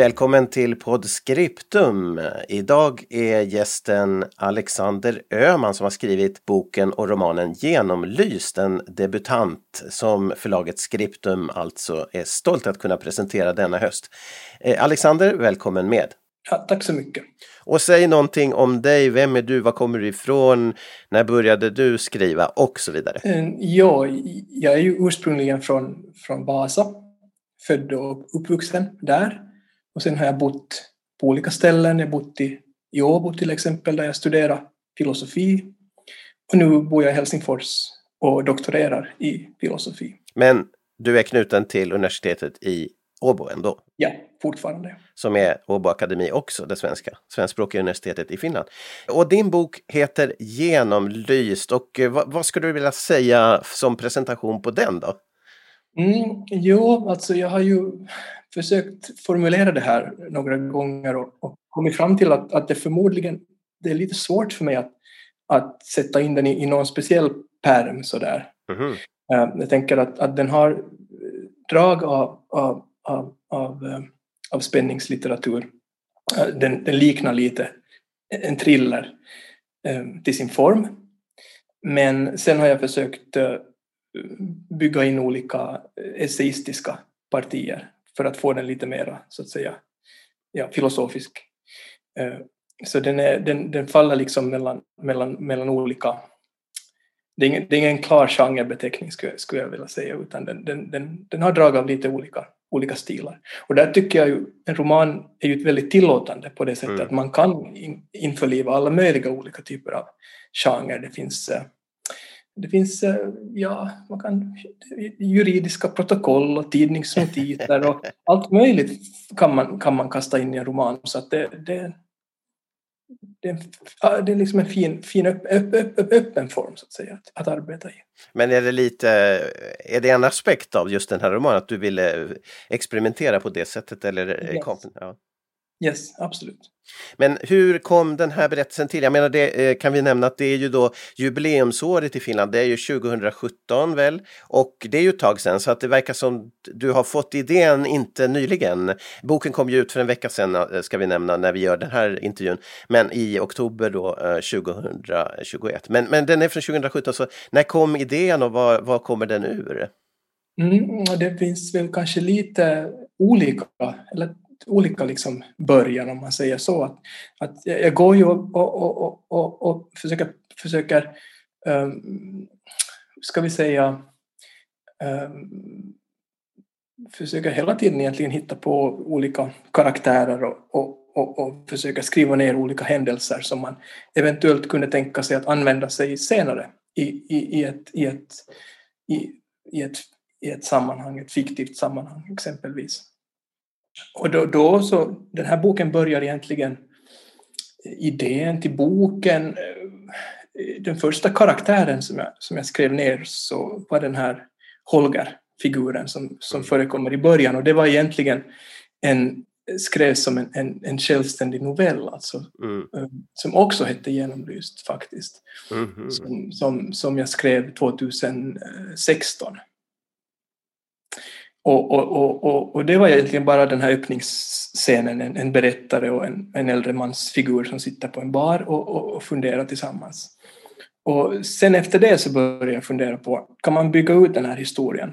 Välkommen till Podscriptum. Idag är gästen Alexander Öhman som har skrivit boken och romanen Genomlyst, en debutant som förlaget Scriptum alltså är stolt att kunna presentera denna höst. Eh, Alexander, välkommen med! Ja, tack så mycket! Och säg någonting om dig, vem är du, var kommer du ifrån, när började du skriva och så vidare? Eh, ja, jag är ju ursprungligen från, från Vasa, född och uppvuxen där. Och sen har jag bott på olika ställen. Jag har bott i, i Åbo till exempel där jag studerar filosofi. Och nu bor jag i Helsingfors och doktorerar i filosofi. Men du är knuten till universitetet i Åbo ändå? Ja, fortfarande. Som är Åbo Akademi också, det svenska, svenskspråkiga universitetet i Finland. Och din bok heter Genomlyst och eh, vad, vad skulle du vilja säga som presentation på den då? Mm, jo, alltså jag har ju försökt formulera det här några gånger och, och kommit fram till att, att det förmodligen det är lite svårt för mig att, att sätta in den i, i någon speciell pärm sådär. Mm. Jag tänker att, att den har drag av, av, av, av, eh, av spänningslitteratur. Eh, den, den liknar lite en thriller till sin form. Men sen har jag försökt bygga in olika essayistiska partier för att få den lite mera, så att säga, ja, filosofisk. Eh, så den, är, den, den faller liksom mellan, mellan, mellan olika... Det är, ingen, det är ingen klar genrebeteckning skulle, skulle jag vilja säga, utan den, den, den, den har drag av lite olika, olika stilar. Och där tycker jag ju en roman är ju väldigt tillåtande på det sättet mm. att man kan införliva alla möjliga olika typer av genrer. Det finns eh, det finns eh, ja, man kan, juridiska protokoll och tidningsnotiser och allt möjligt kan man, kan man kasta in i en roman. Så att det, det, det, det är liksom en fin, fin upp, upp, upp, öppen form så att säga att, att, arbeta i. Men är det lite, är det en aspekt av just den här romanen att du ville experimentera på det sättet? Eller, yes. ja. Yes, absolut. Men hur kom den här berättelsen till? Jag menar, det eh, kan vi nämna att det är ju då jubileumsåret i Finland, det är ju 2017 väl? Och det är ju ett tag sedan så att det verkar som du har fått idén inte nyligen. Boken kom ju ut för en vecka sedan eh, ska vi nämna när vi gör den här intervjun, men i oktober då 2021. Eh, men, men den är från 2017, så när kom idén och vad, vad kommer den ur? Mm, det finns väl kanske lite olika, eller olika liksom början om man säger så. Att, att jag går ju och, och, och, och, och försöker, försöker um, ska vi säga, um, försöker hela tiden egentligen hitta på olika karaktärer och, och, och, och försöka skriva ner olika händelser som man eventuellt kunde tänka sig att använda sig senare i, i, i, ett, i, ett, i, i, ett, i ett sammanhang, ett fiktivt sammanhang exempelvis. Och då, då, så, den här boken börjar egentligen, idén till boken, eh, den första karaktären som jag, som jag skrev ner så var den här Holger-figuren som, som mm. förekommer i början och det var egentligen en, skrevs som en, en, en självständig novell alltså, mm. Eh, som också hette Genomlyst faktiskt. Mm. Som, som, som jag skrev 2016. Och, och, och, och, det var egentligen bara den här öppningsscenen, en, en berättare och en, en äldre mans figur som sitter på en bar och, och, och funderar tillsammans. Och sen efter det så började jag fundera på, kan man bygga ut den här historien?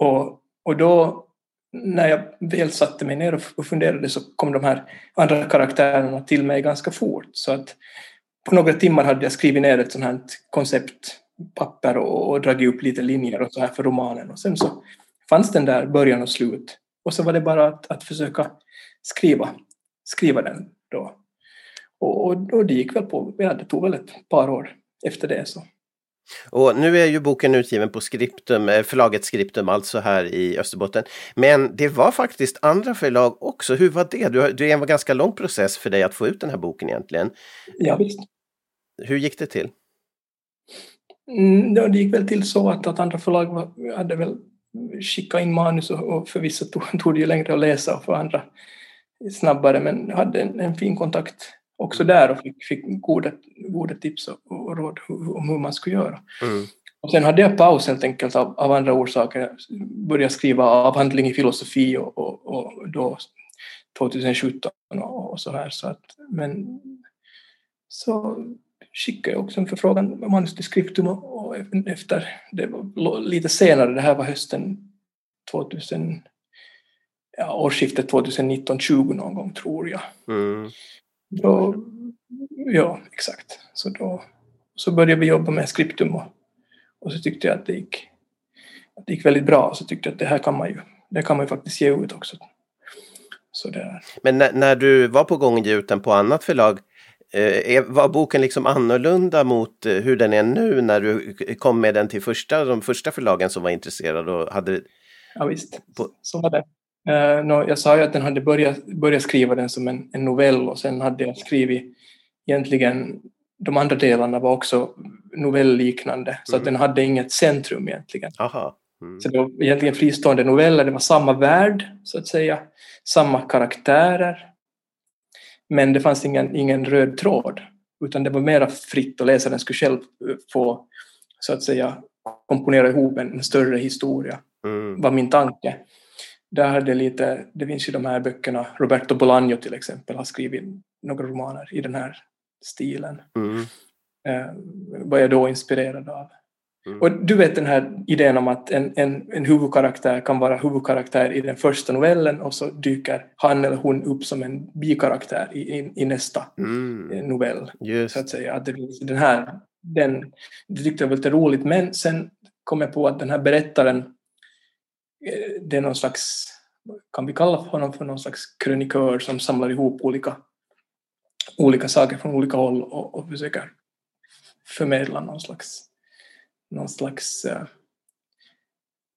Och, och då, när jag väl satte mig ner och funderade så kom de här andra karaktärerna till mig ganska fort. Så att på några timmar hade jag skrivit ner ett sånt här konceptpapper och, och dragit upp lite linjer och så här för romanen. Och sen så fanns den där början och slut. Och så var det bara att, att försöka skriva, skriva den då. Och, och, och det gick väl på, ja, det tog väl ett par år efter det. Så. Och nu är ju boken utgiven på Skriptum, eh, förlaget Skriptum, alltså här i Österbotten. Men det var faktiskt andra förlag också. Hur var det? Du, det var en ganska lång process för dig att få ut den här boken egentligen. Ja, visst. Hur gick det till? Mm, det gick väl till så att, att andra förlag var, hade väl skickat in manus och, och för vissa tog, tog det ju längre att läsa och för andra snabbare men hade en, en fin kontakt också där och fick, fick goda, goda tips och, och råd om hur man skulle göra. Mm. Och sen hade jag paus helt enkelt av, av andra orsaker. Jag började skriva avhandling i filosofi och, och, och då 2017 och, och så här. Så att, men så skickade jag också en förfrågan manus till Skriptum och, och efter, det var lite senare, det här var hösten 2000, ja, årsskiftet 2019-20 någon gång tror jag. Mm. Då, ja, exakt. Så då så började vi jobba med Skriptum och, och så tyckte jag att det gick, att det gick väldigt bra. Så tyckte jag att det här kan man ju, det kan man ju faktiskt ge ut också. Så. Men när, när du var på gång att ge ut den på annat förlag, eh, var boken liksom annorlunda mot eh, hur den är nu när du kom med den till första, de första förlagen som var intresserade och hade... Ja visst, på... så var det. Uh, no, jag sa ju att den hade börjat, börjat skriva den som en, en novell och sen hade jag skrivit egentligen de andra delarna var också novellliknande mm. så att mm. den hade inget centrum egentligen. Mm. Så det var egentligen fristående noveller, det var samma värld så att säga, samma karaktärer. Men det fanns ingen, ingen röd tråd utan det var mera fritt och läsaren skulle själv få så att säga komponera ihop en, en större historia, mm. var min tanke där hade lite, det finns ju de här böckerna, Roberto Bolaño till exempel har skrivit några romaner i den här stilen. Mm. Eh, var jag då inspirerad av. Mm. Och du vet den här idén om att en, en, en huvudkaraktär kan vara huvudkaraktär i den första novellen och så dyker han eller hon upp som en bikaraktär i, i, i nästa mm. Eh, novell. Just. Så att säga. Att det, den här, den, det tyckte jag var lite roligt men sen kom jag på att den här berättaren det är någon slags, kan vi kalla honom för någon slags krönikör som samlar ihop olika, olika saker från olika håll och, och försöker förmedla någon slags, någon slags uh,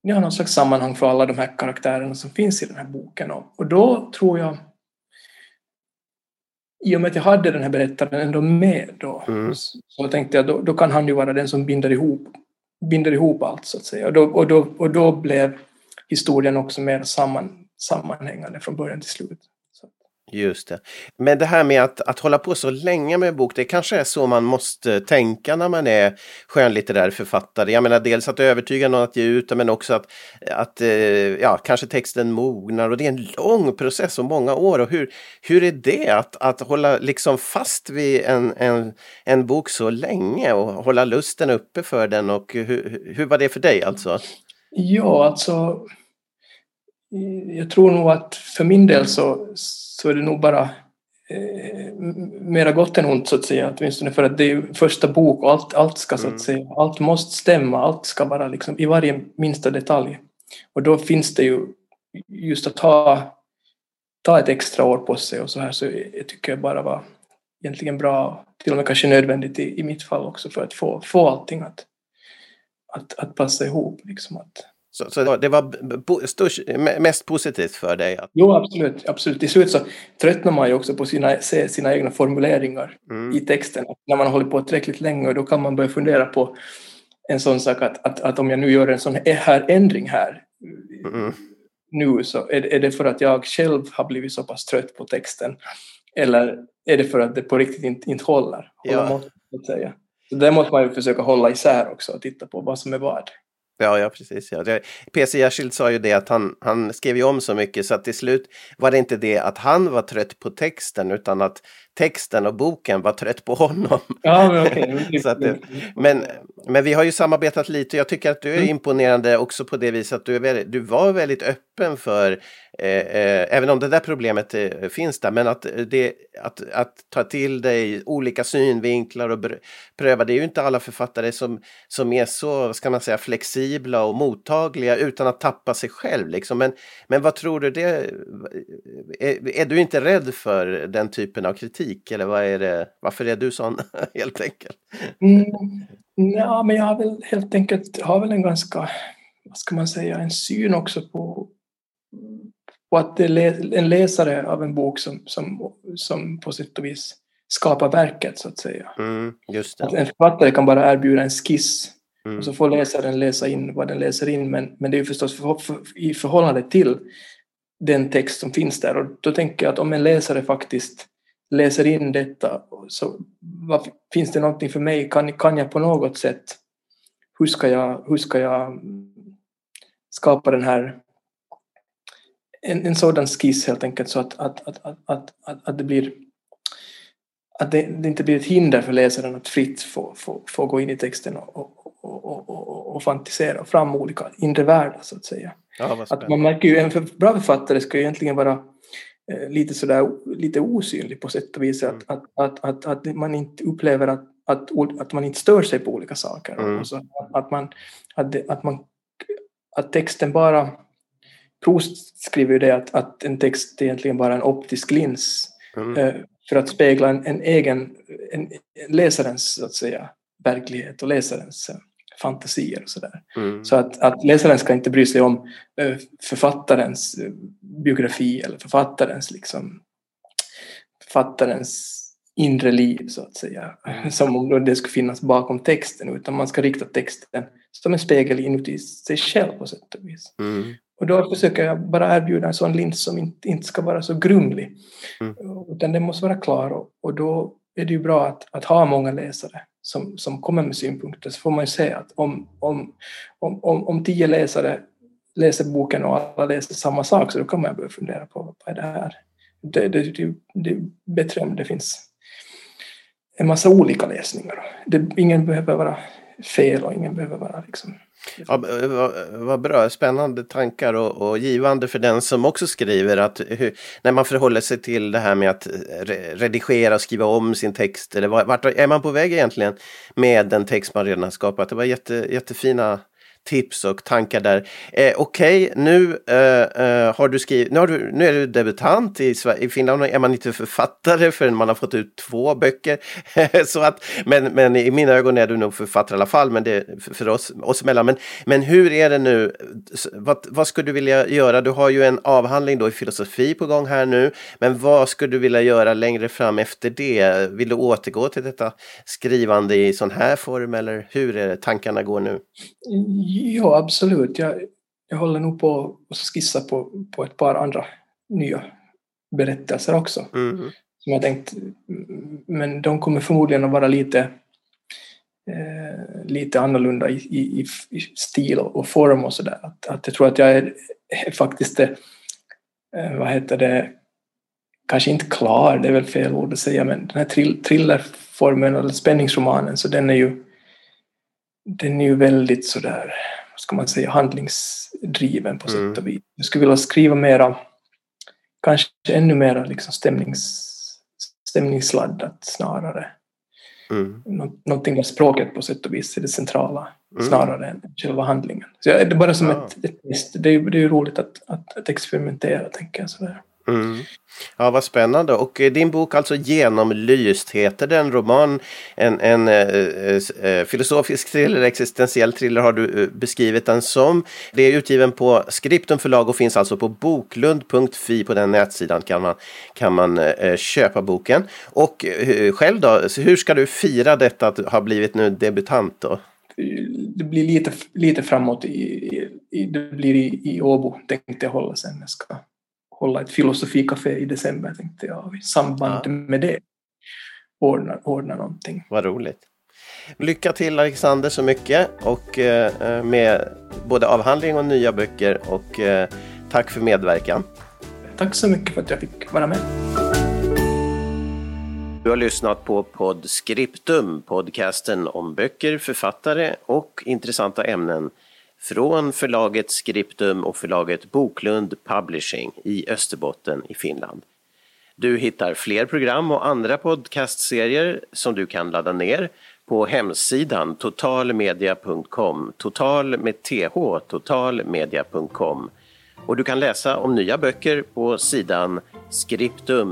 ja, någon slags sammanhang för alla de här karaktärerna som finns i den här boken. Och, då tror jag, i och med att jag hade den här berättaren ändå med då, mm. så, så tänkte jag då, då kan han ju vara den som binder ihop, binder ihop allt så att säga. Och då, och då, och då blev historien också mer samman, sammanhängande från början till slut. Just det. Men det här med att, att hålla på så länge med en bok, det kanske är så man måste tänka när man är skönlitterär författare. Jag menar dels att övertyga någon att ge ut det, men också att, att eh, ja, kanske texten mognar och det är en lång process och många år. Och hur, hur är det att, att hålla liksom fast vid en, en, en bok så länge och hålla lusten uppe för den och hur, hur var det för dig alltså? Ja, alltså jag tror nog att för min del så, så är det nog bara eh, mera gott än ont så att säga, åtminstone för att det är första bok och allt, allt ska så att mm. säga, allt måste stämma, allt ska vara liksom i varje minsta detalj. Och då finns det ju just att ta, ta ett extra år på sig och så här så jag tycker jag bara var egentligen bra, till och med kanske nödvändigt i, i mitt fall också för att få, få allting att, att, att passa ihop. Liksom att, så, så, det var störst, mest positivt för dig? Att... Jo, absolut. absolut. Till slut så tröttnar man ju också på sina, sina egna formuleringar mm. i texten. När man hållit på tillräckligt länge då kan man börja fundera på en sån sak att, att, att om jag nu gör en sån här ändring här mm. nu så är, är det för att jag själv har blivit så pass trött på texten eller är det för att det på riktigt inte, inte håller? håller ja. mått, att säga. Så där måste man ju försöka hålla isär också och titta på vad som är vad. Ja, ja precis. Ja. PC Jersild sa ju det att han, han skrev ju om så mycket så att till slut var det inte det att han var trött på texten utan att texten och boken var trött på honom. Ja, men, okay. så det, men, men vi har ju samarbetat lite jag tycker att du är mm. imponerande också på det viset att du, är väldigt, du var väldigt öppen för Eh, eh, även om det där problemet eh, finns där, men att, det, att, att ta till dig olika synvinklar och pröva, det är ju inte alla författare som, som är så, ska man säga, flexibla och mottagliga utan att tappa sig själv. Liksom. Men, men vad tror du, det, är, är du inte rädd för den typen av kritik eller vad är det, varför är du sån helt enkelt? Mm. Ja, men jag har väl helt enkelt har väl en ganska, vad ska man säga, en syn också på, på att det är en läsare av en bok som, som, som på sätt och vis skapar verket så att säga. Mm, just det. Att en författare kan bara erbjuda en skiss Mm. och så får läsaren läsa in vad den läser in men, men det är ju förstås för, för, i förhållande till den text som finns där och då tänker jag att om en läsare faktiskt läser in detta så vad, finns det någonting för mig? Kan, kan jag på något sätt hur ska jag, hur ska jag skapa den här en, en sådan skiss helt enkelt så att, att, att, att, att, att, att det blir att det, det, inte blir ett hinder för läsaren att fritt få, få, få gå in i texten och, och, och, och, och fantisera fram olika inre världar så att säga. Ja, att man märker ju, en bra författare ska ju egentligen vara lite sådär lite osynlig på sätt och vis. Mm. Att, att, att, att, att man inte upplever att, att, att man inte stör sig på olika saker. Mm. Och så, att, man, att, det, att, man, att texten bara Proust skriver ju det att, att en text är egentligen bara en optisk lins mm. eh, för att spegla en, en egen, en, en läsarens så att säga, verklighet och läsarens eh, fantasier och sådär. Mm. Så att, att läsaren ska inte bry sig om eh, författarens eh, biografi eller författarens liksom författarens inre liv så att säga. Som om det skulle finnas bakom texten utan man ska rikta texten som en spegel inuti sig själv på sätt och vis. Mm. Och då försöker jag bara erbjuda en sån lins som inte, inte ska vara så grumlig. Mm. Utan den måste vara klar och, och då är det ju bra att, att ha många läsare som, som kommer med synpunkter så får man ju se att om, om, om, om, om tio läsare läser boken och alla läser samma sak så då kan man börja fundera på vad är det här? Det, det, det, det är bättre om det finns en massa olika läsningar. Det, ingen behöver vara fel och ingen behöver vara liksom Ja, eh, vad, eh, vad bra, spännande tankar och, och, givande för den som också skriver att hur, när man förhåller sig till det här med att eh, redigera och skriva om sin text eller vart är man på väg egentligen med den text man redan har skapat? Det var jätte, jättefina tips och tankar där. Eh, Okej, okay, nu eh, eh, har du skrivit, nu, har du, nu är du debutant i, i Finland är man inte författare förrän man har fått ut två böcker. så att, men, men i mina ögon är du nog författare i alla fall, men det är för oss, oss emellan. Men, men hur är det nu? Vad, vad skulle du vilja göra? Du har ju en avhandling då i filosofi på gång här nu, men vad skulle du vilja göra längre fram efter det? Vill du återgå till detta skrivande i sån här form eller hur är det tankarna går nu? Mm, Ja, absolut. Jag, jag håller nog på att skissa på, på ett par andra nya berättelser också. Mm. Som jag tänkt, men de kommer förmodligen att vara lite, eh, lite annorlunda i, i, i, stil och form och sådär. Att, att jag tror att jag är, är faktiskt, eh, vad heter det, kanske inte klar, det är väl fel ord att säga, men den här trill, thrillerformen eller spänningsromanen, så den är ju den är ju väldigt sådär, vad ska man säga, handlingsdriven på Mm. sätt och vis. Jag skulle vilja skriva mera, kanske ännu mera liksom stämnings, stämningsladdat snarare. Mm. Nå, någonting där språket på sätt och vis är det centrala Mm. snarare än själva handlingen. Så det är bara som Ja. ett, ett test. Det är, det är ju roligt att, att, att experimentera, tänker jag. Sådär. Mm. Ja, vad spännande. Och eh, din bok alltså Genomlyst heter den. Roman, en, en eh, eh, eh, filosofisk thriller, existentiell thriller har du eh, beskrivit den som. Det är utgiven på Skriptum förlag och finns alltså på boklund.fi. På den nätsidan kan man, kan man eh, eh köpa boken. Och eh, själv då, hur ska du fira detta att ha blivit nu debutant då? Det blir lite, lite framåt, i, i, det blir i, i Åbo tänkte jag hålla sen. Jag ska hålla ett filosofikafé i december tänkte jag. I samband Ja. med det ordna, ordna någonting. Vad roligt. Lycka till Alexander så mycket och eh, med både avhandling och nya böcker och eh, tack för medverkan. Tack så mycket för att jag fick vara med. Du har lyssnat på Podscriptum, podcasten om böcker, författare och intressanta ämnen från förlaget Skriptum och förlaget Boklund Publishing i Österbotten i Finland. Du hittar fler program och andra podcastserier som du kan ladda ner på hemsidan totalmedia.com, total med th, totalmedia.com. Och du kan läsa om nya böcker på sidan skriptum.fi.